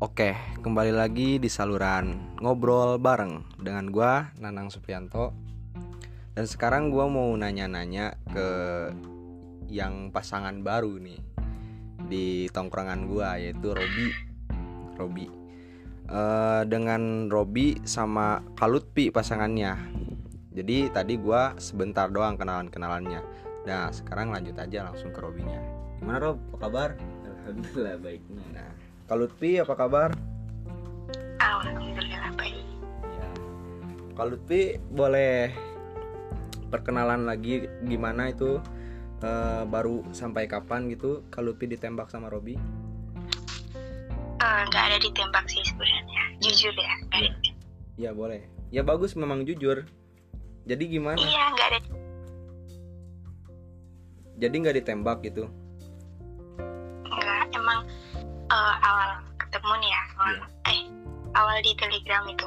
Oke, kembali lagi di saluran ngobrol bareng dengan gua Nanang Suprianto. Dan sekarang gua mau nanya-nanya ke yang pasangan baru nih di tongkrongan gua yaitu Robi. Robi. Eh, dengan Robi sama Kalutpi pasangannya. Jadi tadi gua sebentar doang kenalan-kenalannya. Nah, sekarang lanjut aja langsung ke Robinya. Gimana Rob? Apa kabar? Alhamdulillah baiknya. Nah, Kalutpi apa kabar? Alhamdulillah baik. Ya. Lutfi boleh perkenalan lagi gimana itu eh, baru sampai kapan gitu kalau Lutfi ditembak sama Robi? Eh, nggak ada ditembak sih sebenarnya. Jujur ya. nggak ada. Ya boleh. Ya bagus memang jujur. Jadi gimana? Iya nggak ada. Jadi nggak ditembak gitu? Nggak emang eh, awal ketemu nih ya. Awal, Eh awal di telegram itu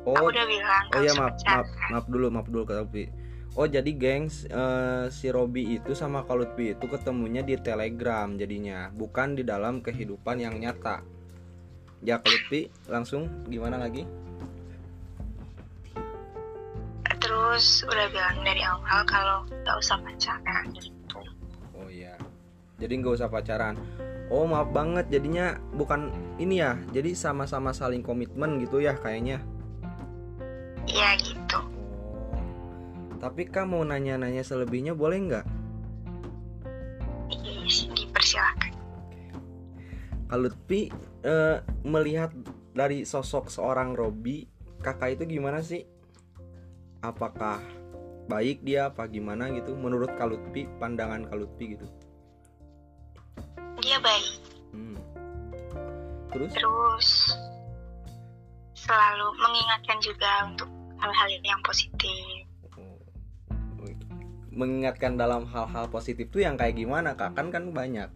Oh, aku udah bilang oh ya maaf, maaf, maaf dulu, maaf dulu Lutfi. Oh jadi gengs eh, si Robi itu sama Kak Lutfi itu ketemunya di Telegram jadinya, bukan di dalam kehidupan yang nyata. Ya Kak Lutfi langsung gimana lagi? Terus udah bilang dari awal kalau nggak usah pacaran gitu. Oh iya. Jadi nggak usah pacaran. Oh maaf banget jadinya bukan ini ya. Jadi sama-sama saling komitmen gitu ya kayaknya. Iya gitu. Oh. Tapi kamu mau nanya-nanya selebihnya boleh nggak? Iya, dipersilakan. Kalau Lutfi eh, melihat dari sosok seorang Robi, kakak itu gimana sih? Apakah baik dia apa gimana gitu? Menurut Kalutpi, pandangan Kalutpi gitu. Dia baik. Hmm. Terus? Terus selalu mengingatkan juga untuk hal-hal yang positif. Oh. mengingatkan dalam hal-hal positif tuh yang kayak gimana kak kan kan banyak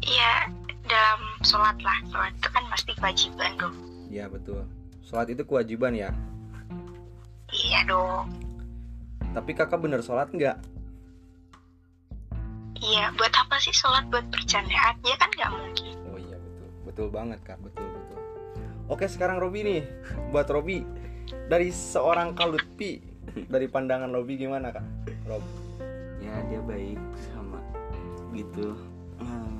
Iya, dalam sholat lah. Sholat itu kan pasti kewajiban dong. ya betul sholat itu kewajiban ya Iya dong. tapi kakak bener sholat nggak Iya, buat apa sih sholat buat bercandaan? Ya kan nggak mungkin. oh iya betul betul banget kak betul betul oke sekarang Robi nih buat Robi dari seorang kalutpi dari pandangan Robi gimana kak Rob Ya dia baik sama gitu. Ah,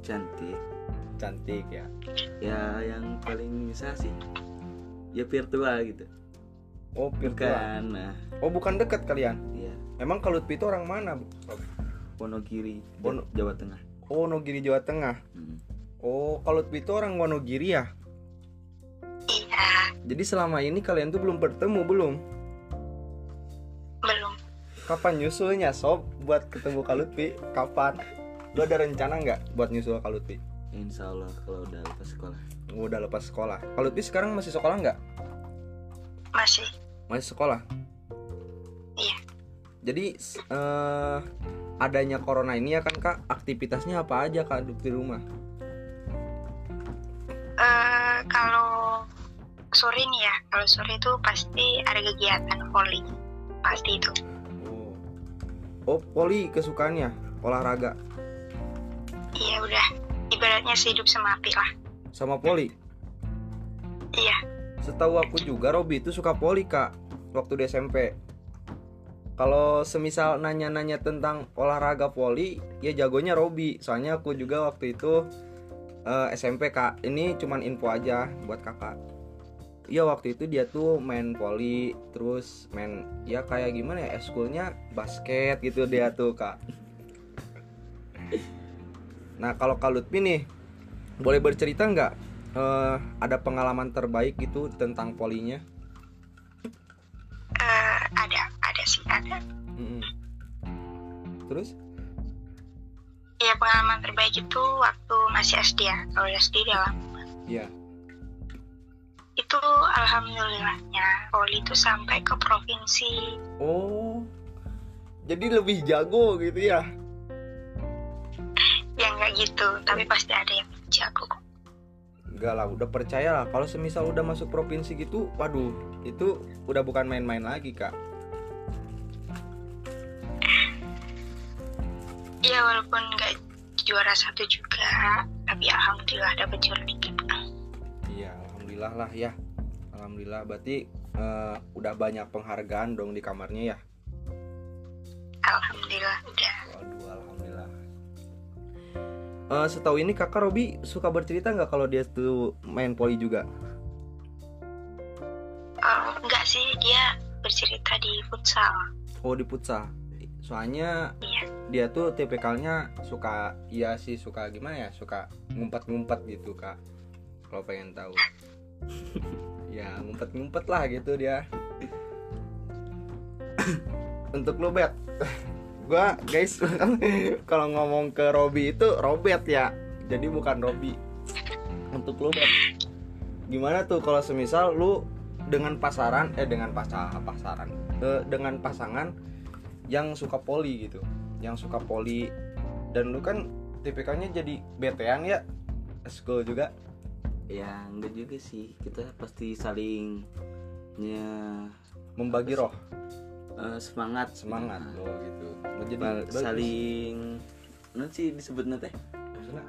cantik. cantik ya Ya yang paling bisa sih ya virtual gitu. oh virtual Bukan. Nah, oh bukan dekat kalian ya emang kalutpi itu orang mana Rob? Wonogiri, Wono- Jawa Tengah. oh Nogiri Jawa Tengah Hmm. oh kalutpi itu orang Wonogiri ya Iya, jadi selama ini kalian tuh belum bertemu belum belum. Kapan nyusulnya sob buat ketemu Kalutpi? Kapan? Lu ada rencana nggak buat nyusul Kalutpi? Insya Allah kalau udah lepas sekolah. Udah lepas sekolah. Kalutpi sekarang masih sekolah nggak? Masih. Masih sekolah. Iya. Jadi eh, adanya corona ini ya kan kak, aktivitasnya apa aja kak di rumah? Eh kalau sore nih ya, kalau sore itu pasti ada kegiatan volley. Pasti itu. Oh, oh poli kesukaannya olahraga Iya udah. Ibaratnya sehidup semati lah. sama poli. Iya. Setahu aku juga Robi itu suka poli kak waktu di SMP. Kalau semisal nanya-nanya tentang olahraga poli, ya jagonya Robi. Soalnya aku juga waktu itu eh, SMP kak. Ini cuman info aja buat kakak. Iya waktu itu dia tuh main poli, terus main ya kayak gimana ya, eskulnya basket gitu dia tuh kak. Nah kalau Kak Lutfi nih, boleh bercerita nggak eh, ada pengalaman terbaik gitu tentang polinya? Ada. Mm-mm. Terus? Ya pengalaman terbaik itu waktu masih SD ya. Kalau SD dalam Iya. itu alhamdulillahnya Poli itu sampai ke provinsi Oh, jadi lebih jago gitu ya? yang nggak gitu tapi pasti ada yang jago kok. Enggak lah, udah percaya lah. Kalau semisal udah masuk provinsi gitu, waduh, itu udah bukan main-main lagi kak. Ya walaupun nggak juara satu juga tapi alhamdulillah dapat juara tiga Iya, alhamdulillah lah ya. Alhamdulillah berarti eh, udah banyak penghargaan dong di kamarnya ya. alhamdulillah udah Waduh, alhamdulillah. Eh, setahu ini kakak Robi suka bercerita nggak kalau dia tuh main poli juga? Eh, enggak sih dia bercerita di futsal Oh di futsal. Soalnya iya dia tuh tipikalnya suka iya sih suka gimana ya suka ngumpet-ngumpet gitu kak. Kalau pengen tahu. ya ngumpet-ngumpet lah gitu dia. Untuk lu bet, gua guys kalau ngomong ke Robi itu Robet ya, jadi bukan Robi. Untuk lu bet, gimana tuh kalau semisal lu dengan pasaran eh dengan pasar pasaran eh, dengan pasangan yang suka poli gitu yang suka poli. Dan lu kan tipikalnya jadi betean ya? School juga? Ya enggak juga sih. Kita pasti saling ya membagi roh. eh, semangat. Semangat Nah, lo gitu. Jadi saling nanti sih disebutnya teh? Maksudnya, wah,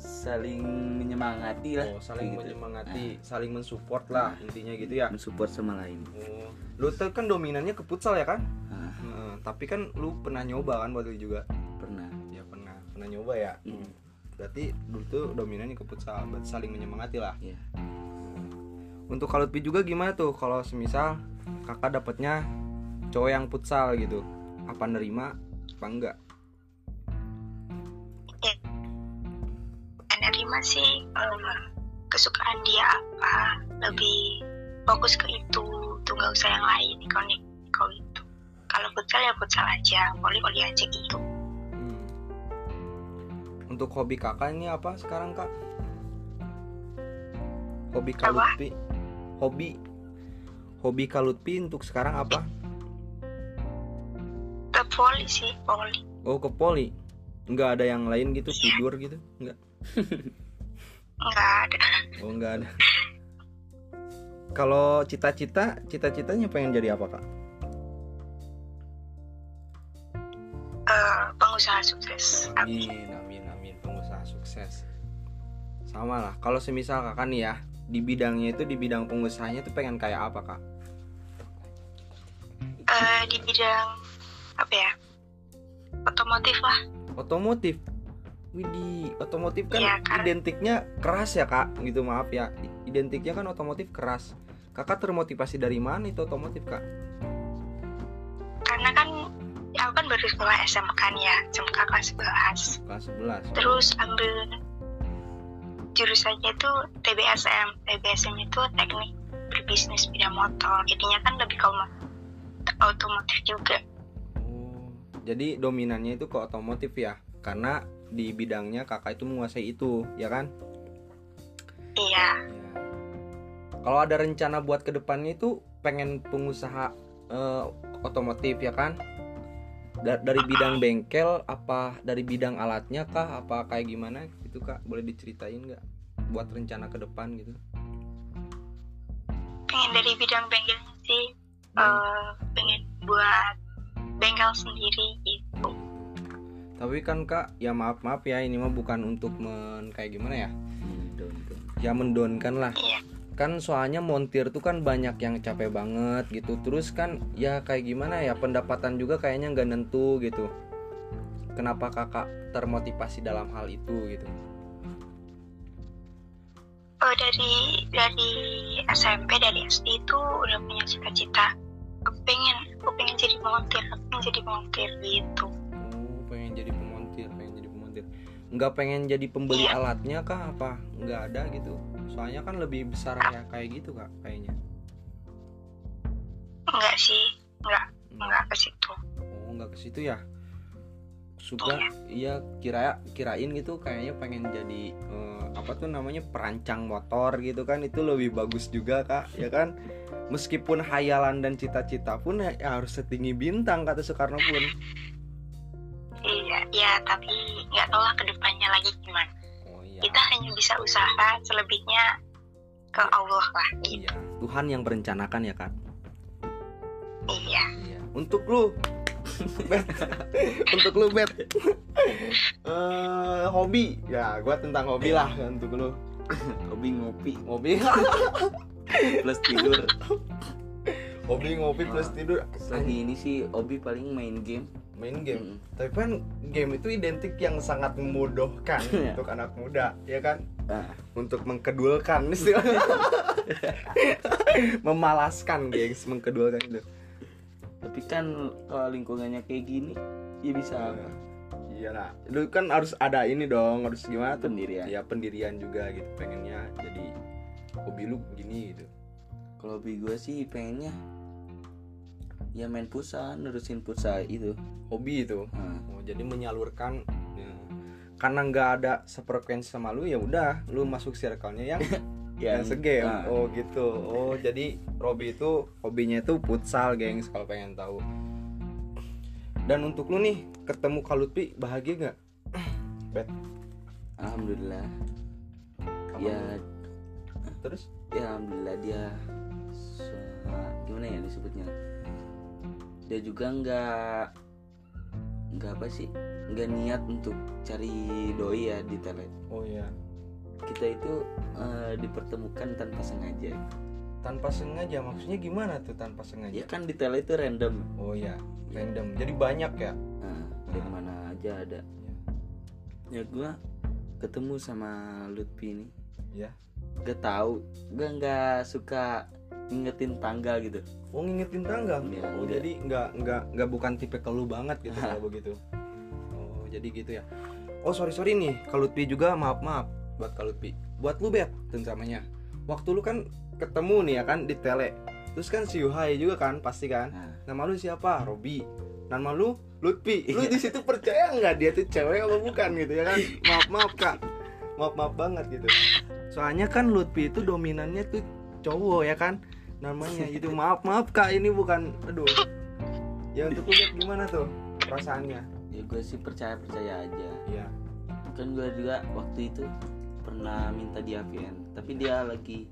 saling menyemangati lah oh, saling Gitu. menyemangati saling mensupport lah intinya gitu ya. Mensupport sama lain. Oh. lu tuh kan dominannya ke futsal ya kan Nah, Heeh, tapi kan lu pernah nyoba kan waktu juga? Pernah. Ya pernah. Pernah nyoba ya? Hmm. berarti dulu tuh dominannya ke futsal berarti saling menyemangati lah. Ya untuk kalau juga gimana tuh? Kalau semisal kakak dapetnya cowok yang futsal gitu apa nerima apa enggak menerima sih eh, kesukaan dia apa lebih fokus ke itu tuh nggak usah yang lain kalau nih kalau itu. Kalau futsal ya futsal aja volley volley aja gitu. Hmm. untuk hobi kakak ini apa sekarang kak? Hobi Apa? kalutpi. Hobi hobi kalutpi untuk sekarang apa? Ke volley sih volley. Oh ke poli nggak ada yang lain gitu tidur gitu? Nggak nggak ada oh nggak ada kalau cita-cita cita-citanya pengen jadi apa kak Eh, pengusaha sukses Amin, amin, amin. Pengusaha sukses. Sama lah. Kalau semisal kakak nih ya, di bidangnya itu di bidang pengusahanya tuh pengen kayak apa kak? Eh, di bidang apa ya otomotif lah Otomotif. Widih, otomotif kan Iya, Kak. identiknya keras ya kak. Gitu maaf ya. Identiknya kan otomotif keras. Kakak termotivasi dari mana itu otomotif kak? karena kan ya aku kan baru sekolah SMK kan ya SMK kelas 11 Kelas 11. terus ambil jurusannya itu TBSM TBSM itu teknik berbisnis bidang motor jadinya kan lebih ke omo- otomotif juga Oh, jadi dominannya itu ke otomotif ya? Karena di bidangnya kakak itu menguasai itu, ya kan? iya. Ya. Kalau ada rencana buat ke depannya itu pengen pengusaha eh, otomotif ya kan? Da- dari bidang bengkel apa dari bidang alatnya kah? Apa kayak gimana? Gitu kak. Boleh diceritain nggak buat rencana ke depan gitu? Pengen dari bidang bengkelnya sih eh, pengen buat bengkel sendiri gitu tapi kan kak ya maaf maaf ya ini mah bukan untuk men kayak gimana ya? Hmm, ya mendonkan lah. Kan soalnya montir tuh kan banyak yang capek banget gitu. Terus kan ya kayak gimana ya pendapatan juga kayaknya nggak nentu gitu. Kenapa kakak termotivasi dalam hal itu gitu? Oh dari dari SMP dari SD itu udah punya cita-cita. Aku pengen aku pengen jadi montir aku pengen jadi montir gitu nggak pengen jadi pembeli Iya. alatnya kah? Apa nggak ada gitu? Soalnya kan lebih besar ya kayak gitu kak kayaknya. Enggak sih enggak Hmm. enggak ke situ. Oh nggak ke situ ya? Suka iya. kira kirain gitu kayaknya pengen jadi eh, apa tuh namanya perancang motor gitu kan itu lebih bagus juga kak ya kan? Meskipun hayalan dan cita-cita pun ya, ya harus setinggi bintang kata Soekarno pun. iya ya tapi nggak tahu lah ke depannya lagi gimana. Oh iya. Kita hanya bisa usaha selebihnya ke Allah lah gitu. Iya Tuhan yang merencanakan ya kak. Iya. Iya. Untuk lu. Bet untuk lu bet Eh, hobi. Ya gua tentang hobi lah untuk lu. Hobi ngopi. Hobi. Plus tidur. Hobi ngopi plus tidur. Lagi ini sih hobi paling main game main game. Mm. tapi kan game itu identik yang sangat memudahkan Iya. untuk anak muda ya kan? Nah, untuk mengkedulkan. Istilahnya memalaskan gengs mengkedulkan itu. Tapi kan kalau lingkungannya kayak gini ya bisa. Apa iya. Lah lu kan harus ada ini dong harus gimana tuh? Pendirian. Ya pendirian juga gitu pengennya jadi hobi lu gini gitu. Kalau hobi gue sih pengennya ya main futsal nerusin futsal itu. Hobi itu. Nah, oh, jadi menyalurkan ya. karena nggak ada sefrekuensi sama lu ya udah lu masuk circle-nya yang yang segame. Nah, oh gitu. Oh jadi Robi itu hobinya itu futsal gengs kalau pengen tahu. Dan untuk lu nih ketemu Kalutpi bahagia nggak? Alhamdulillah. Sama ya. terus? Ya alhamdulillah dia gimana ya disebutnya dia juga nggak nggak apa sih? Nggak niat untuk cari doi ya di tele. Oh iya. Kita itu eh, dipertemukan tanpa sengaja. Tanpa sengaja maksudnya gimana tuh tanpa ya sengaja kan di tele itu random. Oh iya random. Jadi banyak ya? Nah, dari mana aja ada. Ya gua ketemu sama Lutfi ini. Ya gak tahu. Gua nggak suka ngingetin tanggal gitu. Oh ngingetin tanggal Iya, oh jadi nggak nggak nggak bukan tipe lu banget gitu kalau begitu. Oh jadi gitu ya. Oh sorry sorry nih. Kalutpi juga maaf maaf buat Kalutpi buat lu bet tentamanya waktu lu kan ketemu nih ya kan di tele. Terus kan si Yuhai juga kan pasti kan? Nah, nama lu siapa? Robi. Nama lu Lutfi. Lu di situ percaya nggak dia tuh cewek apa bukan gitu ya kan? Maaf maaf kak. Maaf maaf banget gitu. Soalnya kan Lutfi itu dominannya tuh cowok ya kan? Namanya gitu. Maaf maaf kak ini bukan aduh. Ya untuk lu gimana tuh perasaannya? Ya gue sih percaya percaya aja. Iya. Kan gue juga waktu itu pernah minta di APN tapi dia lagi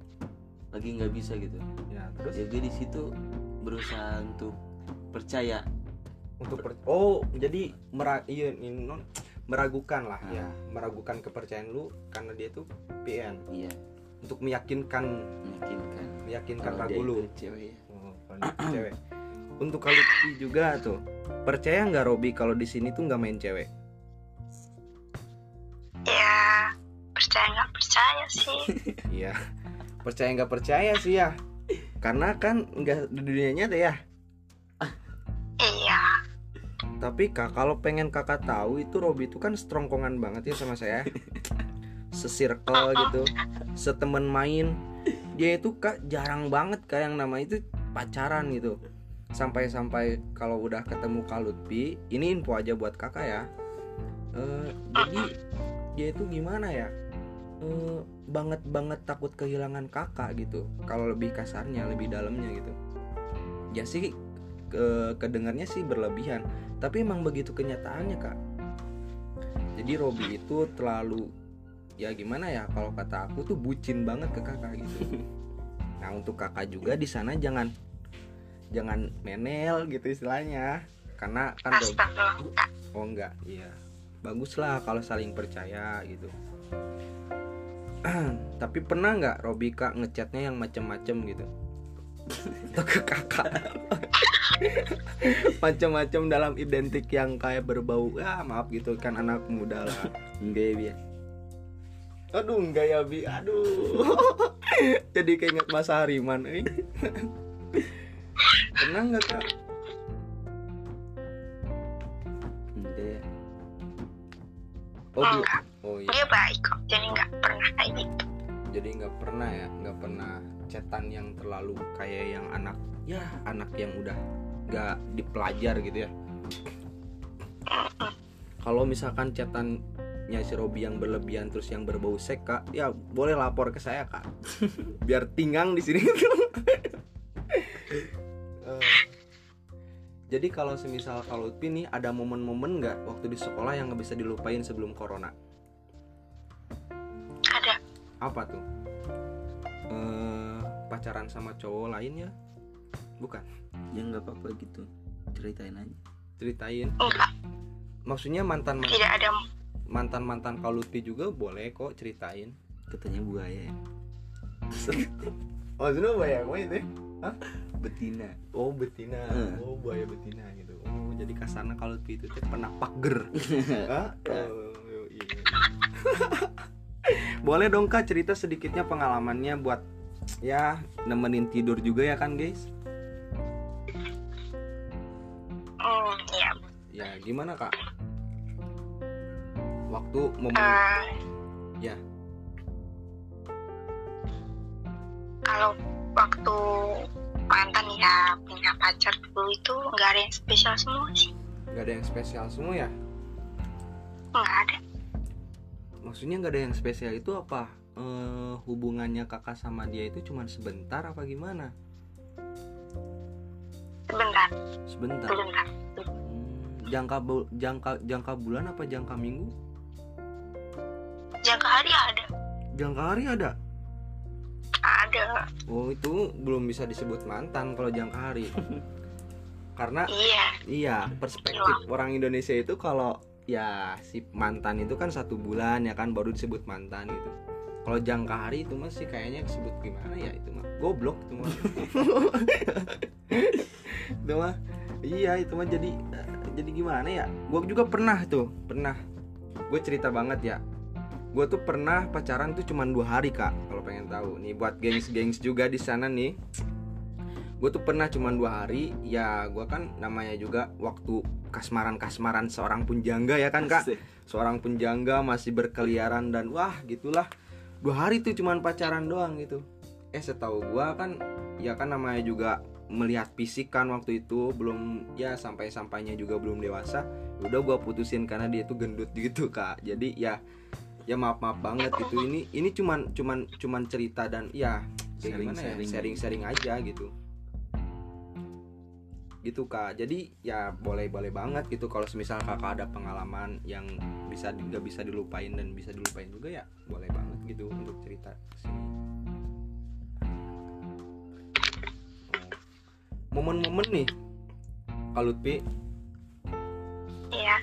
lagi nggak bisa gitu. Ya terus? Ya gue di situ berusaha untuk percaya. Untuk per- oh jadi mera iya non meragukan lah Ah. ya meragukan kepercayaan lu karena dia tuh PN iya untuk meyakinkan meyakinkan meyakinkan kalau ragu lu cewek ya. Oh, cewek. Untuk juga tuh. Percaya nggak Robi kalau di sini tuh nggak main cewek? ya percaya nggak percaya sih Iya. Percaya nggak percaya sih ya. Karena kan nggak di dunia nyata ya. iya Tapi kak kalau pengen kakak tahu itu Robi itu kan strongkongan banget ya sama saya. Sesirkel gitu, setemen main. Dia itu kak jarang banget kak yang nama itu pacaran gitu. Sampai-sampai kalau udah ketemu Kalutpi, ini info aja buat kakak ya. Eh, jadi dia itu gimana ya? Eh, banget banget takut kehilangan kakak gitu. Kalau lebih kasarnya, lebih dalamnya gitu. Ya sih ke kedengarnya sih berlebihan tapi emang begitu kenyataannya kak jadi Robi itu terlalu ya gimana ya kalau kata aku tuh bucin banget ke kakak gitu. Nah untuk kakak juga di sana jangan jangan menel gitu istilahnya. Karena kan oh enggak. Iya. Bagus lah kalau saling percaya gitu. Tapi pernah nggak Robi kak ngechatnya yang macem-macem gitu? Atau ke kakak. Macam-macam dalam identik yang kayak berbau ya maaf gitu. Kan anak muda lah. Enggak ya biar aduh enggak ya bi. Aduh. Jadi keinget masa hariman eh. pernah nggak kak? Enggak ya oh bu enggak oh iya. Dia baik kok jadi nggak pernah kayak gitu. Jadi nggak pernah ya nggak pernah chatan yang terlalu kayak yang anak ya anak yang udah nggak dipelajar gitu ya. Kalau misalkan chatannya si Robi yang berlebihan terus yang berbau sek kak ya boleh lapor ke saya kak. Biar tinggang di sini. Eh, jadi kalau semisal kalau Lutfi nih ada momen-momen nggak waktu di sekolah yang nggak bisa dilupain sebelum corona? Ada. Apa tuh? Eh pacaran sama cowok lain ya? Bukan? Ya nggak apa-apa gitu. Ceritain aja. Ceritain. Enggak. Maksudnya mantan tidak ada mantan mantan Kak Lutfi juga boleh kok ceritain. Katanya buaya ya. Maksudnya buaya apa itu betina. Oh betina. Hmm. oh buaya betina gitu. Oh jadi kasarnya Kak Lutfi itu teh pernah pager. Hah? Oh, iya. boleh dong kak cerita sedikitnya pengalamannya buat ya nemenin tidur juga ya kan guys? Hmm, ya ya gimana kak waktu momen Eh, Ya. Kalau waktu mantan ya punya pacar dulu itu nggak ada yang spesial semua sih, nggak ada yang spesial semua ya? Nggak ada. maksudnya nggak ada yang spesial itu apa? Eh, hubungannya kakak sama dia itu cuma sebentar apa gimana? Sebentar, sebentar. Sebentar. Hmm, jangka jangka jangka bulan apa jangka minggu Jangka hari ada, jangka hari ada? Ada. oh itu belum bisa disebut mantan kalau jangka hari. Karena Iya, iya perspektif orang Indonesia itu kalau ya si mantan itu kan satu bulan ya kan baru disebut mantan gitu. Kalau jangka hari itu masih kayaknya disebut gimana ya itu mah goblok itu mah. Itu mah iya itu mah jadi eh, jadi gimana ya? Gue juga pernah tuh pernah. Gue cerita banget ya gue tuh pernah pacaran tuh cuman dua hari kak kalau pengen tahu. Nih buat gengs-gengs juga di sana nih. Gue tuh pernah cuman dua hari. Ya gue kan namanya juga waktu kasmaran-kasmaran seorang punjangga ya kan kak? Seorang penjangga masih berkeliaran dan wah gitulah. Dua hari tuh cuman pacaran doang gitu. Eh setahu gua kan ya kan namanya juga melihat fisik kan waktu itu. Belum ya sampai sampainya juga belum dewasa. Udah gua putusin karena dia tuh gendut gitu kak. Jadi ya ya maaf maaf banget gitu ini ini cuman cuman cuman cerita dan ya kayak gimana ya Sharing-sharing. sharing sharing aja gitu gitu kak jadi ya boleh boleh banget gitu kalau semisal kakak ada pengalaman yang bisa nggak bisa dilupain dan bisa dilupain juga ya boleh banget gitu untuk cerita ke sini Oh. momen-momen nih kalau Lutfi iya.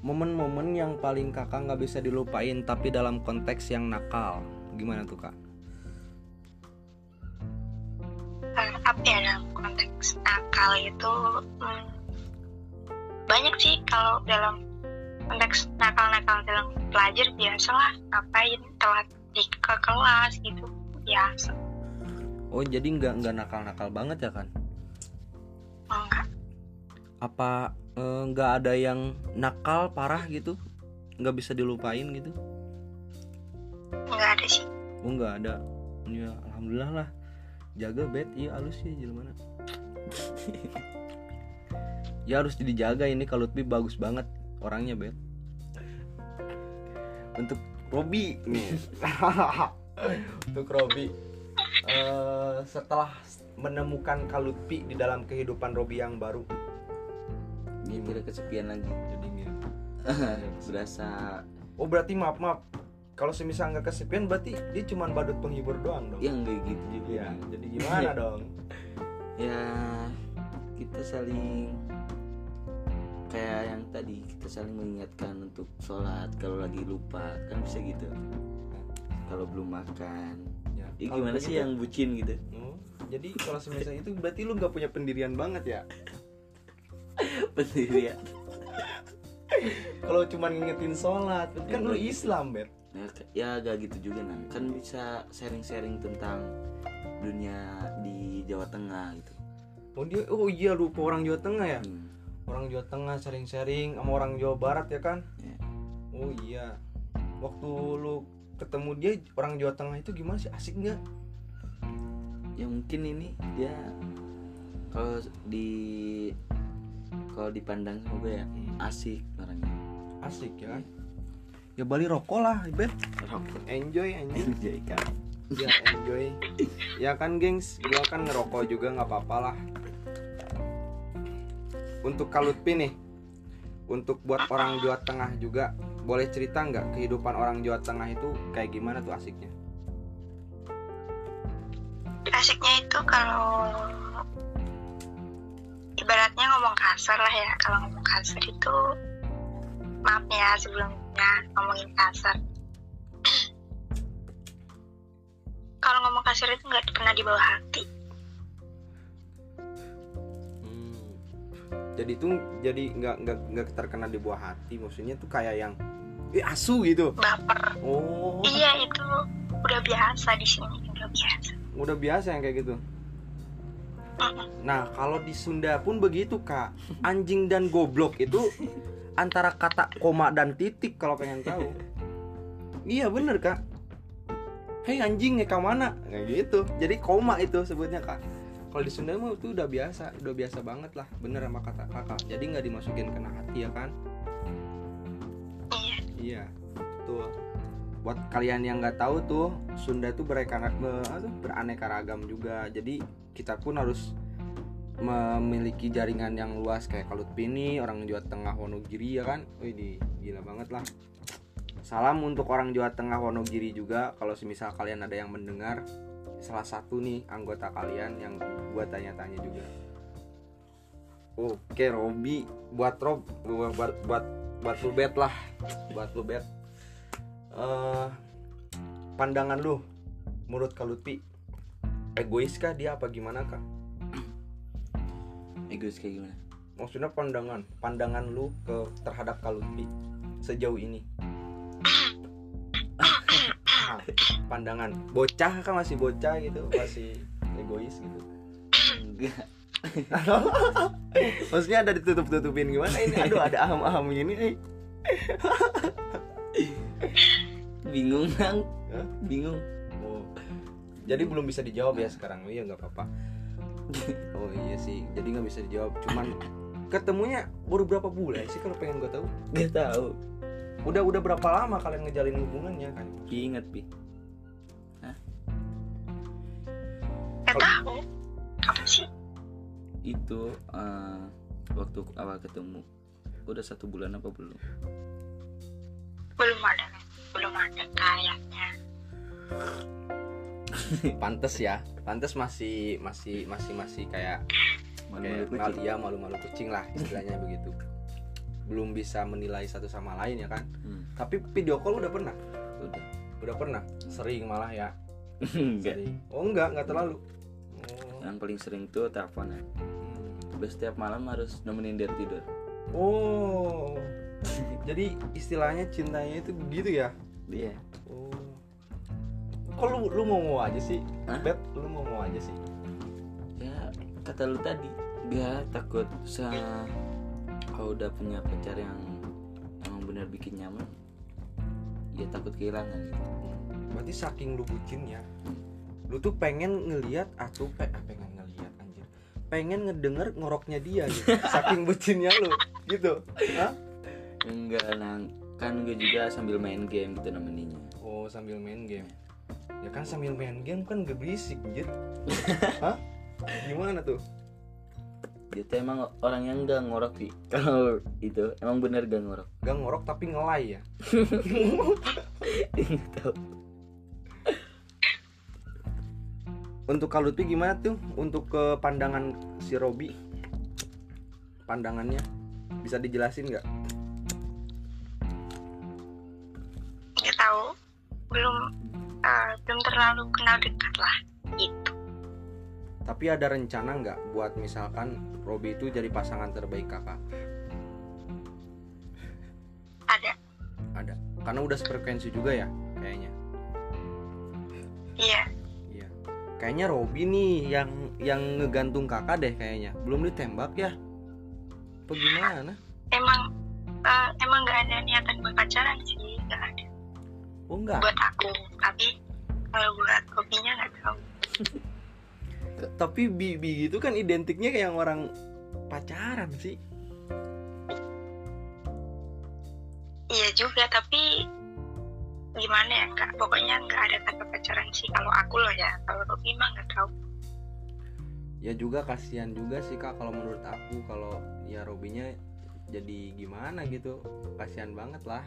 Momen-momen yang paling kakak nggak bisa dilupain tapi dalam konteks yang nakal. Gimana tuh kak? Eh, apa ya dalam konteks nakal itu hmm, banyak sih. Kalau dalam konteks nakal-nakal dalam pelajar biasalah ngapain telat di ke kelas gitu. Biasa. Oh jadi nggak nggak nakal-nakal banget ya kan enggak. Apa eh, nggak ada yang nakal parah gitu. Nggak bisa dilupain gitu. Enggak ada sih. Oh nggak ada. Ya alhamdulillah lah. Jaga bed iya halus sih jelema ya harus dijaga ini kalau Lutfi bagus banget orangnya bed. Untuk Robi nih. Untuk Robi. Eh, setelah menemukan Kalutpi di dalam kehidupan Robi yang baru dia tidak kesepian lagi. Jadi nggak berasa oh berarti maaf maaf. Kalau semisal nggak kesepian berarti dia cuma badut penghibur doang dong? Ya enggak gitu juga. Iya, jadi gimana dong? Ya kita saling kayak yang tadi kita saling mengingatkan untuk sholat kalau lagi lupa kan bisa gitu. Kalau belum makan. Ya, ya gimana sih begitu- yang bucin gitu? Oh, jadi kalau semisal itu berarti lu nggak punya pendirian banget ya pendirian kalau cuma ngingetin sholat kan lu Islam bet. Ya, ya agak gitu juga nah kan bisa sharing-sharing tentang dunia di Jawa Tengah gitu. Oh dia oh iya lupa orang Jawa Tengah ya? Hmm. orang Jawa Tengah sharing-sharing sama orang Jawa Barat ya kan? Ya. oh iya. Waktu lu ketemu dia orang Jawa Tengah itu gimana sih? Asik nggak? Ya mungkin ini dia kalau di kalau dipandang sama gue ya. Asik orangnya. Asik ya? Kan ya balik rokok lah bet rokok. Enjoy enjoy enjoy kan? Ya enjoy. Ya kan gengs. Gua kan ngerokok juga nggak apa-apa lah. Untuk kalutpi nih. Untuk buat orang Jawa Tengah juga boleh cerita nggak kehidupan orang Jawa Tengah itu kayak gimana tuh asiknya? Asiknya itu kalau ibaratnya ngomong kasar lah ya kalau ngomong kasar itu maaf ya sebelumnya ngomongin kasar kalau ngomong kasar itu nggak pernah dibawa hati Hmm. Jadi tuh jadi nggak nggak nggak terkena di buah hati, maksudnya tuh kayak yang eh asu gitu. baper Oh, iya itu udah biasa di sini udah biasa udah biasa yang kayak gitu. Nah, kalau di Sunda pun begitu, Kak. Anjing dan goblok itu antara kata koma dan titik kalau pengen tahu. Iya bener, Kak. Hei anjing, ngeka mana? Kayak gitu. Jadi koma itu sebutnya, Kak. Kalau di Sunda mah itu udah biasa, udah biasa banget lah. Bener sama kata kakak. Jadi nggak dimasukin kena hati ya kan? iya Iya, betul. Buat kalian yang nggak tahu tuh, Sunda tuh beraneka, beraneka ragam juga. Jadi kita pun harus memiliki jaringan yang luas kayak Kalut Pini, orang Jawa Tengah Wonogiri ya kan. Wih, gila banget lah. Salam untuk orang Jawa Tengah Wonogiri juga. Kalau semisal kalian ada yang mendengar, salah satu nih anggota kalian yang gua tanya-tanya juga. Oke, Robi, buat Rob, buat buat buat, lu lah, buat lu. Eh, pandangan lu, menurut Kalutpi, egois kah dia apa gimana kah? egois kayak gimana Maksudnya pandangan, pandangan lu ke terhadap Kalutpi sejauh ini. Pandangan bocah kan masih bocah gitu, masih egois gitu. enggak Maksudnya ada ditutup-tutupin gimana ini? Aduh, ada aham-aham gini. Bingung bang Hah? bingung Oh. Jadi belum bisa dijawab ya sekarang. Iya nggak apa-apa. Oh iya sih. Jadi nggak bisa dijawab. Cuman ketemunya baru berapa bulan sih kalau pengen gue tahu? nggak tahu Udah udah berapa lama kalian ngejalin hubungannya kan? ingat pi nggak tahu kapan sih itu eh, waktu awal ketemu udah satu bulan apa belum belum ada belum ada kayaknya Pantes ya. Pantes masih masih masih masih kayak malu-malu kayak kucing ya malu-malu kucing lah istilahnya begitu. Belum bisa menilai satu sama lain ya kan? Hmm, Tapi video call udah pernah. udah Udah pernah. Sering malah ya. enggak Sering. Oh enggak, enggak terlalu. Oh. yang paling sering tuh teleponan Terus setiap malam harus nemenin dia tidur Oh. Jadi istilahnya cintanya itu begitu ya? dia Oh. Kok lu lu mau mau aja sih? Hah? Bet, lu mau mau aja sih? ya kata lu tadi dia takut se kalau udah punya pacar yang emang benar bikin nyaman ya takut kehilangan gitu Berarti saking lu bucinnya, lu tuh pengen ngeliat atau pe ah, pengen ngeliat anjir. Pengen ngedenger ngoroknya dia gitu. saking bucinnya lu gitu. Hah? Enggak nang kan gue juga sambil main game gitu nemeninya Oh, sambil main game. Ya kan sambil main game kan gak berisik anjir. Hah? Gimana tuh? dia tuh emang orang yang enggak ngorok sih kalau itu emang bener gak ngorok Gak ngorok tapi ngelay ya. Tahu. Untuk Kalutpi gimana tuh untuk ke pandangan si Robi? Pandangannya bisa dijelasin nggak terlalu kenal dekat lah gitu Tapi ada rencana nggak buat misalkan Robi itu jadi pasangan terbaik kakak? ada Ada. Karena udah sefrekuensi juga ya kayaknya. iya Iya. Kayaknya Robi nih yang yang ngegantung kakak deh kayaknya. Belum ditembak ya? Apa gimana? emang eh, emang nggak ada niatan buat pacaran sih nggak ada Oh enggak. buat aku tapi kalau buat kopinya nggak tahu. Tapi Bibi gitu kan identiknya kayak yang orang pacaran sih. iya juga tapi gimana ya kak? Pokoknya nggak ada kata pacaran sih. Kalau aku loh ya kalau Robi mah nggak tahu. Ya juga kasihan juga sih kak kalau menurut aku. Kalau ya Robinya jadi gimana gitu. Kasihan banget lah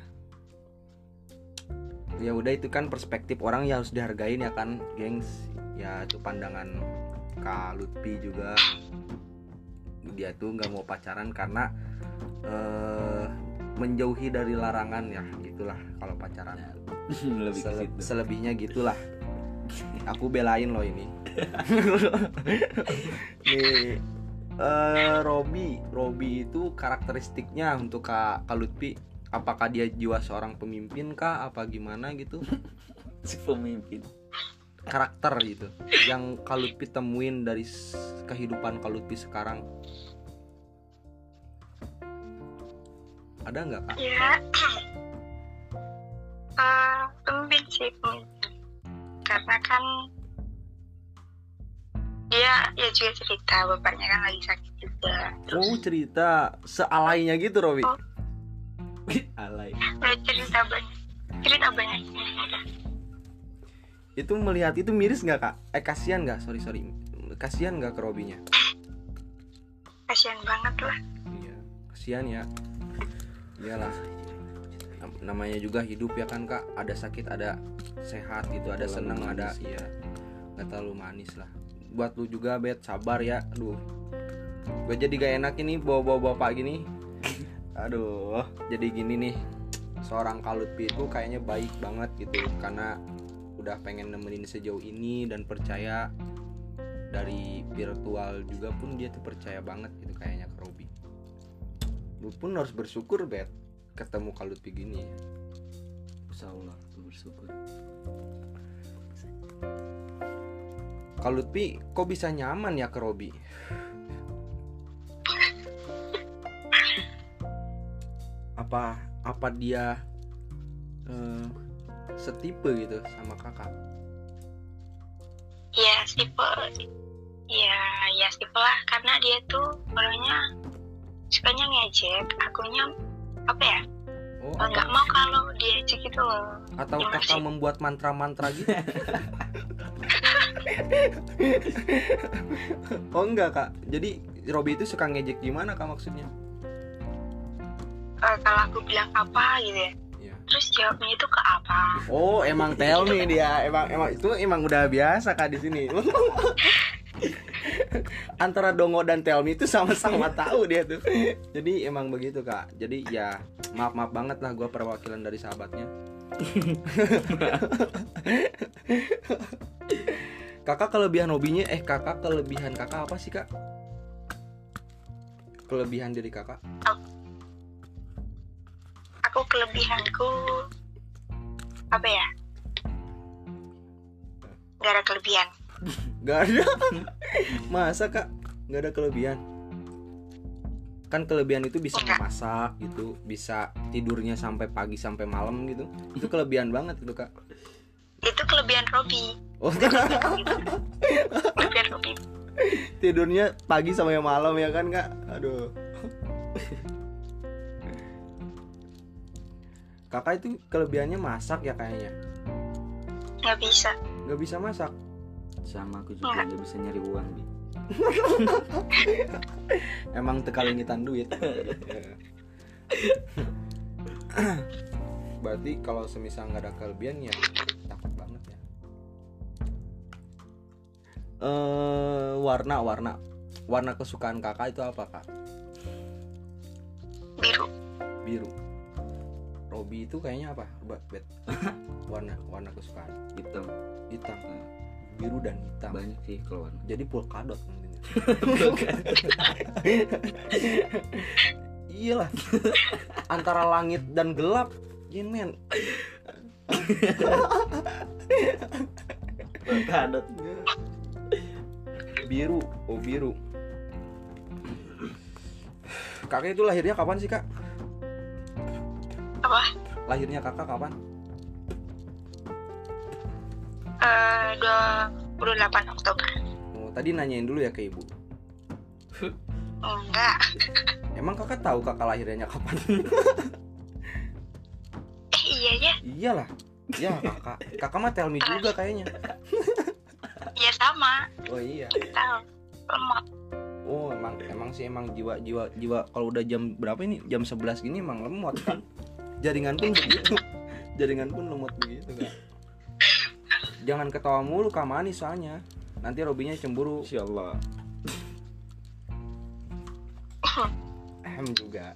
ya udah itu kan perspektif orang ya harus dihargain ya kan gengs. Ya itu pandangan kak Lutfi juga. Dia tuh nggak mau pacaran karena eh, menjauhi dari larangan ya gitulah kalau pacaran. Lebih ke Sele- situ. selebihnya gitulah. Aku belain loh ini. Nih eh Robi. Robi itu karakteristiknya untuk Kak Kak Lutfi apakah dia jiwa seorang pemimpin kah? Apa gimana gitu? Si pemimpin. Karakter gitu. Yang Kak Lutfi temuin dari kehidupan Kak Lutfi sekarang. Ada nggak kak? ya eh pemimpin sih pemimpin. Karena kan dia ya juga cerita bapaknya kan lagi sakit juga. Terus Oh cerita sealainya gitu Robi? Oh. alay. Cerita banyak cerita banyak itu melihat itu miris nggak kak? Eh kasihan nggak? Sorry sorry. Kasihan nggak ke Robinya? kasihan banget lah. Iya kasihan ya. Iyalah. Nam- namanya juga hidup ya kan kak? Ada sakit ada sehat gitu ada Terlalu senang ada iya. Nggak terlalu manis lah. Buat lu juga bet. Sabar ya. Aduh. Gue jadi gak enak ini bawa bawa bapak gini aduh jadi gini nih. Seorang Kalutpi itu kayaknya baik banget gitu karena udah pengen nemenin sejauh ini dan percaya dari virtual juga pun dia tuh percaya banget gitu kayaknya ke Robi lu pun harus bersyukur bet ketemu Kalutpi gini. Insya Allah aku bersyukur. Kalutpi kok bisa nyaman ya ke Robi apa apa dia eh, setipe gitu sama kakak? Ya tipe ya ya tipe lah. Karena dia tuh orangnya sukanya ngejek akunya apa ya? Oh nggak mau kalau diajak gitu loh. Atau Gimana kakak sih? membuat mantra-mantra gitu? Oh enggak kak. Jadi Robi itu suka ngejek gimana kak maksudnya Eh, kalau aku bilang apa gitu ya Iya. terus jawabnya itu ke apa Oh, emang tell me dia. Emang emang itu emang udah biasa Kak di sini. Antara dongo dan tell me itu sama-sama tahu dia tuh. Jadi emang begitu, Kak. Jadi ya maaf-maaf banget lah gua perwakilan dari sahabatnya. kakak kelebihan hobinya eh kakak kelebihan kakak apa sih, Kak? Kelebihan dari kakak? aku kelebihanku apa ya nggak ada kelebihan Gak ada. Masa kak? Gak ada kelebihan. Kan kelebihan itu bisa Enggak. masak gitu, bisa tidurnya sampai pagi sampai malam gitu. Itu kelebihan banget gitu kak. itu kelebihan Robi Oh, kelebihan Robi tidurnya pagi sampai malam ya kan kak? Aduh. Kakak itu kelebihannya masak ya kayaknya. nggak bisa Gak bisa masak. sama aku juga nggak bisa nyari uang bi Emang tekalingitan duit. Berarti kalau semisal nggak ada kelebihan ya takut banget ya. Eh warna warna warna kesukaan kakak itu apa kak? biru Biru. Robi itu kayaknya apa? Bet, warna warna kesukaan hitam hitam. Biru dan hitam. banyak sih kalau warna Jadi polkadot nantinya. Iyalah. Antara langit dan gelap. Yin men. Polkadot Biru. Oh biru. Kakak itu lahirnya kapan sih kak? Apa Lahirnya kakak kapan? eh 28 Oktober Oh, tadi nanyain dulu ya ke ibu. enggak Emang kakak tahu kakak lahirnya kapan? eh iya ya Iyalah. Ya kakak. Kakak mah tell me juga kayaknya. ya sama Oh iya. tahu lemot Oh emang emang sih emang jiwa jiwa jiwa kalau udah jam berapa ini jam 11 gini emang lemot kan jaringan pun begitu jaringan pun lemot begitu kan jangan ketawa mulu kak manis soalnya. Nanti Robinya cemburu. Insya Allah juga.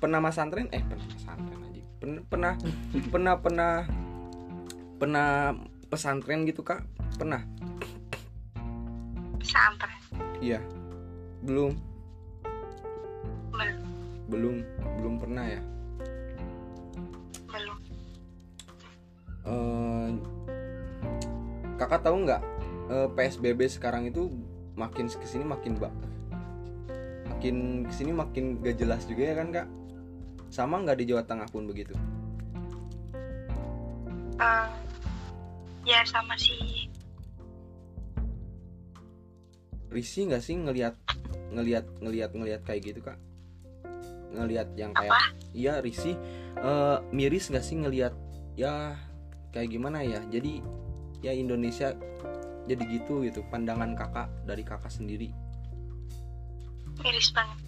Pernah mas santren? Eh pernah pesantren aja. Pernah pernah pernah pernah pernah pesantren gitu kak? Pernah? Sampai iya. Belum. Belum. Belum belum pernah ya? Belum. Eh, kakak tahu nggak eh, PSBB sekarang itu makin ke sini makin bak makin ke sini makin gak jelas juga ya kan kak? Sama nggak di Jawa Tengah pun begitu? Eh, ya sama sih risih nggak sih ngelihat ngelihat ngelihat ngelihat kayak gitu kak ngelihat yang kayak apa? iya risih Eh, miris nggak sih ngelihat ya kayak gimana ya jadi ya Indonesia jadi gitu gitu pandangan kakak dari kakak sendiri Miris banget.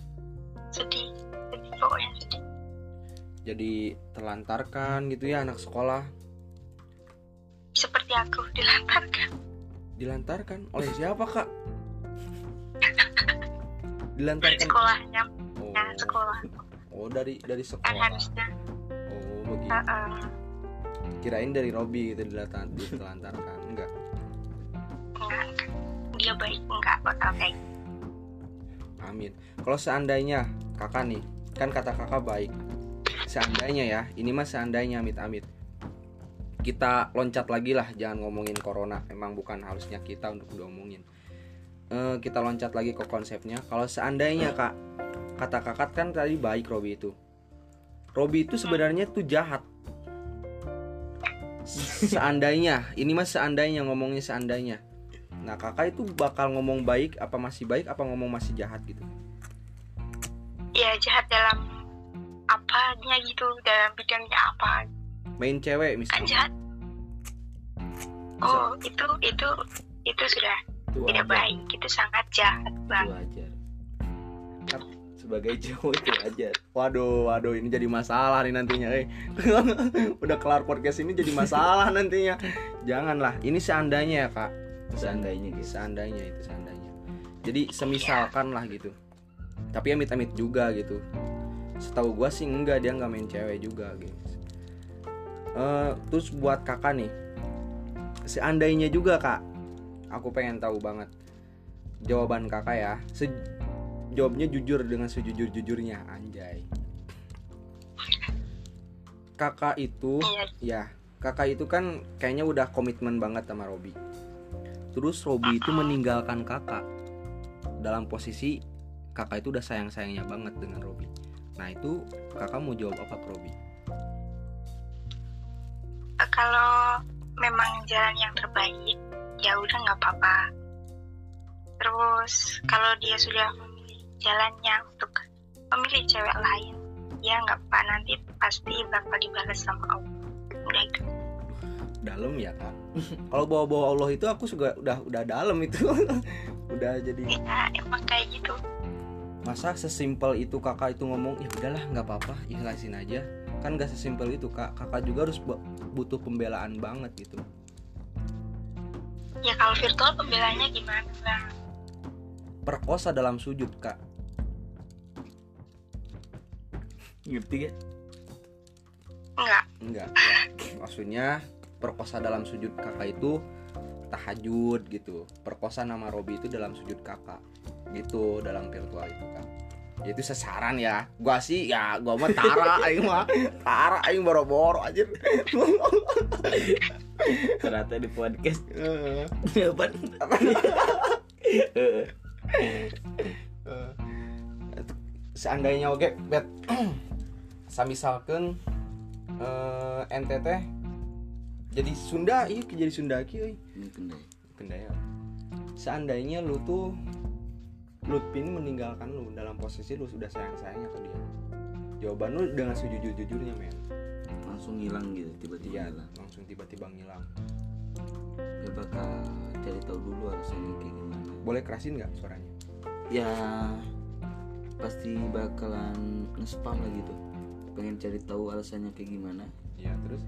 Sedih. Sedih pokoknya sedih. jadi terlantarkan gitu ya anak sekolah Seperti aku dilantarkan. dilantarkan oleh siapa kak dilantarkan sekolahnya. oh, Ya, sekolah. oh dari dari Kan sekolah harusnya. oh begitu Heeh. kirain dari Robi gitu dilantar- ditelantarkan enggak enggak. Dia baik enggak bakal kayak gitu. Amin. Kalau seandainya kakak nih, kan kata kakak baik. Seandainya ya, ini mah seandainya amit-amit. Kita loncat lagi lah, jangan ngomongin corona. Emang bukan harusnya kita untuk diomongin. Eh, kita loncat lagi ke konsepnya. Kalau seandainya kak, kata kakak kan tadi baik Robi itu. Robi itu sebenarnya tuh jahat. Seandainya, ini mah seandainya ngomongnya seandainya. Nah kakak itu bakal ngomong baik apa masih baik apa ngomong masih jahat gitu Ya jahat dalam apanya gitu, dalam bidangnya apa. Main cewek Kan misalnya jahat. Oh, itu itu itu sudah itu tidak wajar. baik. Itu sangat jahat itu banget. wajar. Sebagai cowok itu wajar. Waduh waduh ini jadi masalah nih nantinya eh. Udah kelar podcast ini jadi masalah nantinya. Janganlah ini seandainya ya kak. Seandainya gitu Seandainya itu seandainya. Jadi semisalkan lah gitu. Tapi amit-amit juga gitu. Setahu gua sih enggak dia nggak main cewek juga gitu Eh, Terus buat kakak nih. Seandainya juga kak Aku pengen tahu banget Jawaban kakak ya Se- Jawabnya jujur dengan sejujur-jujurnya Anjay Kakak itu Iya, Ya, kakak itu kan kayaknya udah komitmen banget sama Robi. Terus Robi itu meninggalkan kakak dalam posisi kakak itu udah sayang-sayangnya banget dengan Robi. Nah itu kakak mau jawab apa ke Robi? Kalau memang jalan yang terbaik, ya udah nggak apa-apa. Terus kalau dia sudah memilih jalannya untuk memilih cewek lain, ya nggak apa nanti pasti bakal dibalas sama Allah. Udah itu. Dalam ya kak. Kalau bawa-bawa Allah itu aku juga udah udah dalam itu. udah jadi Ya emang kayak gitu. masa sesimpel itu kakak itu ngomong ya udahlah nggak apa-apa ikhlasin aja kan gak sesimpel itu kak kakak juga harus bu- butuh pembelaan banget gitu Ya kalau virtual pembelanya gimana? Bang? perkosa dalam sujud kak ngerti gak Enggak. Enggak, enggak. Maksudnya perkosa dalam sujud kakak itu tahajud gitu. Perkosa nama Robi itu dalam sujud kakak. Gitu dalam virtual itu kan. Ya itu sasaran ya. Gua sih ya gua mah tara aing mah. Tara aing boro-boro aja. ternyata di podcast. Apa? Seandainya oke, bet. Samisalkeun eh NTT jadi Sunda, iya jadi Sunda ki ini kendai. Kendaya. Seandainya lu tuh Lutfin meninggalkan lu dalam posisi lu sudah sayang-sayangnya ke dia. Jawaban lu dengan sejujur-jujurnya, men. Langsung hilang gitu tiba-tiba Iya, hilang. langsung tiba-tiba ngilang. ya bakal cari tahu dulu alasannya kayak gimana. Boleh kerasin nggak suaranya? ya pasti bakalan nge-spam lah gitu. Pengen cari tahu alasannya kayak gimana. Iya, terus?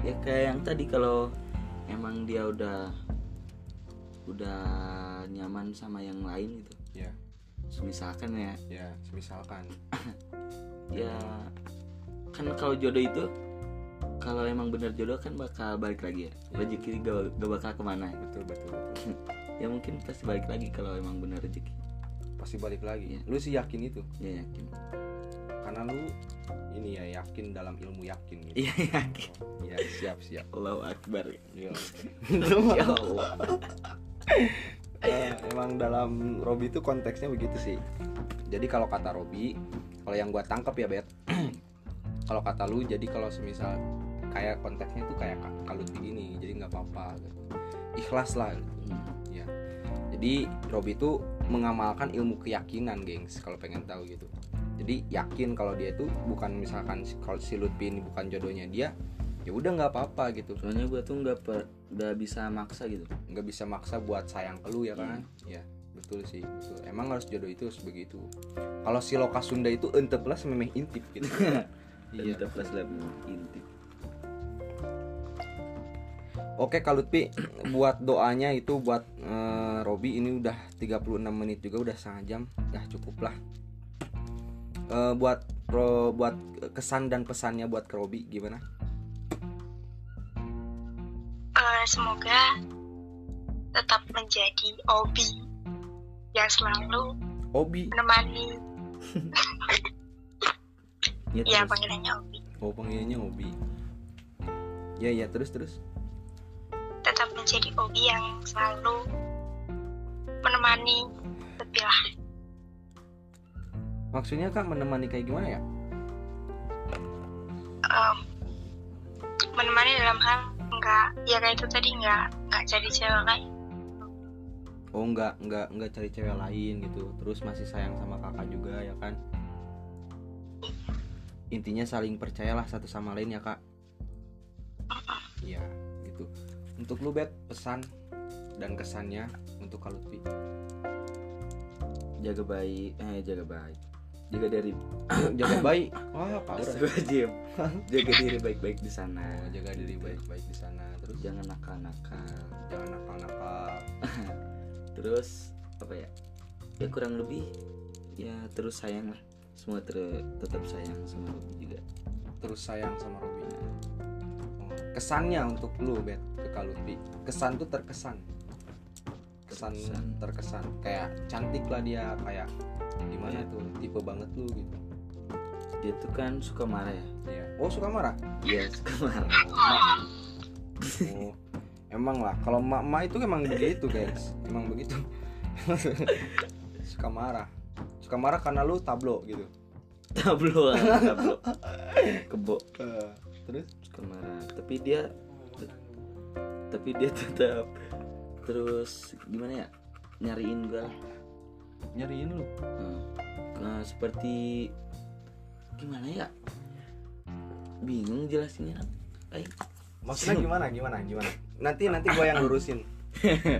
Ya kayak yang tadi kalau emang dia udah udah nyaman sama yang lain gitu. Ya misalkan ya. Ya misalkan ya kan kalau jodoh itu kalau emang bener jodoh kan bakal balik lagi ya. Iya. rezeki gak, gak bakal ke mana. Betul betul betul. Ya mungkin pasti balik lagi kalau emang bener rezeki. Pasti balik lagi. Iya. lu sih yakin itu? Ya yakin. Karena lu ini ya yakin dalam ilmu yakin gitu. Iya yakin. Ya siap siap. Allahu Akbar. Iya. ya Allah. Eh, emang dalam Robi itu konteksnya begitu sih. Jadi kalau kata Robi kalau yang gua tangkap ya bet kalau kata lu jadi kalau semisal kayak konteksnya tuh kayak ka- kalut begini jadi nggak apa-apa gitu. ikhlas lah gitu. Hmm. ya jadi Robi itu mengamalkan ilmu keyakinan gengs kalau pengen tahu gitu jadi yakin kalau dia itu bukan misalkan kalau si Lutfi ini bukan jodohnya dia ya udah nggak apa-apa gitu soalnya gue tuh nggak per nggak bisa maksa gitu nggak bisa maksa buat sayang ke lu ya kan ya betul sih betul. emang harus jodoh itu harus begitu kalau si loka Sunda itu ente plus memeh intip gitu iya. Kita plus lab intip oke Kak Lutfi buat doanya itu buat eh, Robi ini udah 36 menit juga udah setengah jam. Ya cukup lah. Eh, buat Ro- buat kesan dan pesannya buat ke Robi gimana? Eh, semoga tetap menjadi hobi yang selalu Obi menemani ya, ya panggilannya hobi oh panggilannya Obi. Ya ya terus terus. Tetap menjadi hobi yang selalu menemani sepilah maksudnya kak menemani kayak gimana ya? Em, menemani dalam hal enggak ya kayak itu tadi enggak enggak jadi cewek lain. Oh nggak nggak nggak cari cewek lain gitu. Terus masih sayang sama kakak juga ya kan intinya saling percayalah satu sama lain ya kak. Iya gitu. Untuk lu bet pesan dan kesannya untuk Kak Lutfi. Jaga baik eh jaga baik. Jaga dari jaga baik. Wah parah gue diem. Jaga diri baik-baik di sana. Oh, jaga diri baik-baik di sana. Terus? Jangan nakal-nakal. Jangan nakal-nakal. Terus apa ya? Ya kurang lebih ya terus sayang lah semua ter- tetap sayang sama Robi juga. Terus sayang sama Robi Oh, kesannya untuk lu bet ke Kak Lutfi. Kesan tuh terkesan. Kesan Terkesan. terkesan. Kayak cantik lah dia kayak gimana Iya. tuh tipe banget lu gitu. Dia tuh kan suka marah ya? Iya. oh suka marah? Iya suka marah. Oh emang lah. Kalau mak mak itu emang begitu guys. Emang begitu. Suka marah suka marah karena lu tablo gitu. Tablo lah, tablo. Kebo. Terus? Suka marah. Tapi dia tapi dia tetap terus gimana ya? Nyariin gue lah. Nyariin lu? Nah, nah, seperti gimana ya? Bingung jelasinnya Ay, maksudnya gimana gimana gimana? Nanti nanti gua yang lurusin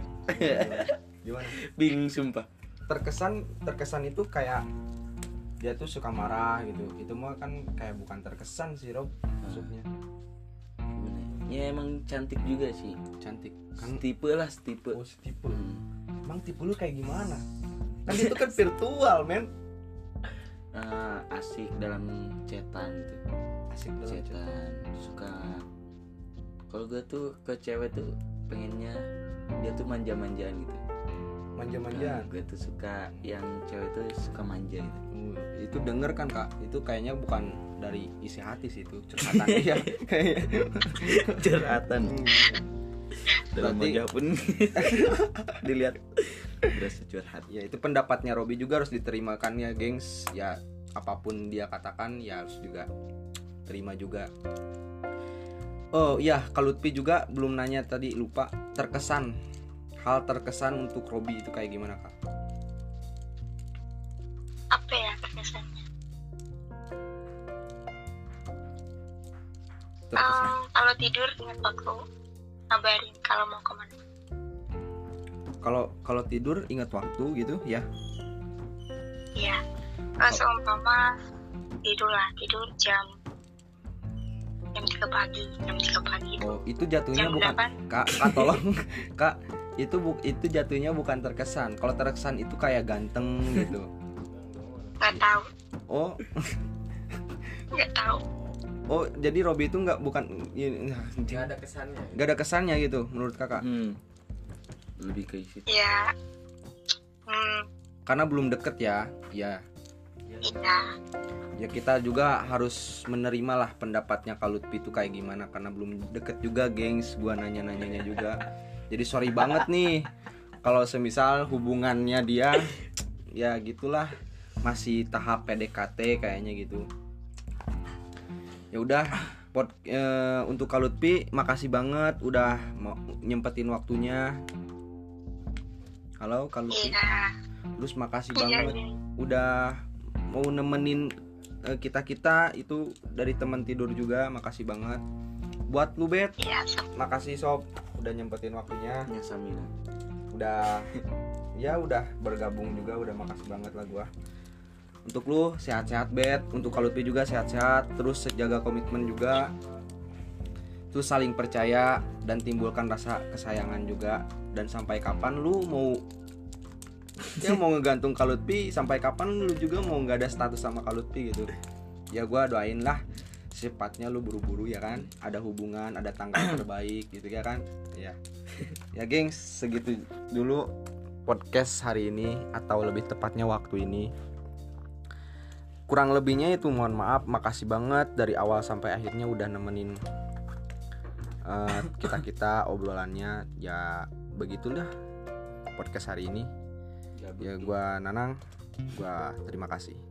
gimana? Bingung sumpah terkesan terkesan itu kayak dia tuh suka marah gitu. Itu mah kan kayak bukan terkesan sih Rob maksudnya. Gimana ya? emang cantik juga sih. Cantik. Kan tipe lah tipe oh tipe Hmm. emang tipe lu kayak gimana? Kan itu kan virtual men. Eh, asik dalam cetan gitu asik dalam chat. cetan. suka. Kalau gue tuh ke cewek tuh pengennya dia tuh manja-manjaan gitu manja-manjaan. Gue tuh suka yang cewek tuh suka manja gitu Uh, itu denger kan kak? Itu kayaknya bukan dari isi hati sih itu curhatan. Dia kayaknya curhatan. Hmm. dalam wajah pun dilihat berasa curhat. Ya itu pendapatnya Robi juga harus diterimakan ya gengs. Ya apa pun dia katakan ya harus juga terima juga. Oh iya kalau Lutfi juga belum nanya tadi lupa terkesan hal terkesan untuk Robi itu kayak gimana kak? Apa ya kesannya terkesan. Kalau tidur ingat waktu ngabarin kalau mau ke mana kalau kalau tidur ingat waktu gitu ya? Iya. Kalau seumpama tidur lah, tidur jam jam 3 pagi jam 3 pagi. Itu oh itu jatuhnya jam bukan 8 kak kak tolong. Kak itu bu itu jatuhnya bukan terkesan. Kalau terkesan itu kayak ganteng gitu. Nggak tahu. Oh. Nggak tahu. Oh jadi Robby itu nggak bukan nggak ada kesannya. nggak ada kesannya gitu menurut kakak? Hmm. lebih ke situ ya. Hmm. Karena belum deket ya. Ya iya. Ya kita juga harus menerima lah pendapatnya Lutfi itu kayak gimana karena belum deket juga gengs. Gua nanya nanyanya juga. Jadi sorry banget nih kalau semisal hubungannya dia ya gitulah. Masih tahap PDKT kayaknya gitu. Ya udah pot eh, untuk Kak Lutfi makasih banget udah mau nyempetin waktunya. Halo Kak Lutfi. Iya. Terus makasih iya banget iya. udah mau nemenin kita kita itu dari teman tidur juga makasih banget. Buat lu bet. Iya makasih sob. Udah nyempetin waktunya. Ya Samina udah ya udah bergabung juga udah makasih banget lah gua. Untuk lu sehat-sehat bet. Untuk kalau juga sehat-sehat. Terus jaga komitmen juga. Terus saling percaya dan timbulkan rasa kesayangan juga. Dan sampai kapan lu mau ya mau ngegantung Kalutpi sampai kapan lu juga mau nggak ada status sama Kalutpi gitu. Ya gua doain lah secepatnya lu buru-buru ya kan. Ada hubungan ada tanggal terbaik gitu ya kan. Ya. Ya gengs segitu dulu podcast hari ini atau lebih tepatnya waktu ini. Kurang lebihnya itu mohon maaf makasih banget dari awal sampai akhirnya udah nemenin kita kita obrolannya. Ya begitulah podcast hari ini ya gua Nanang. Gua terima kasih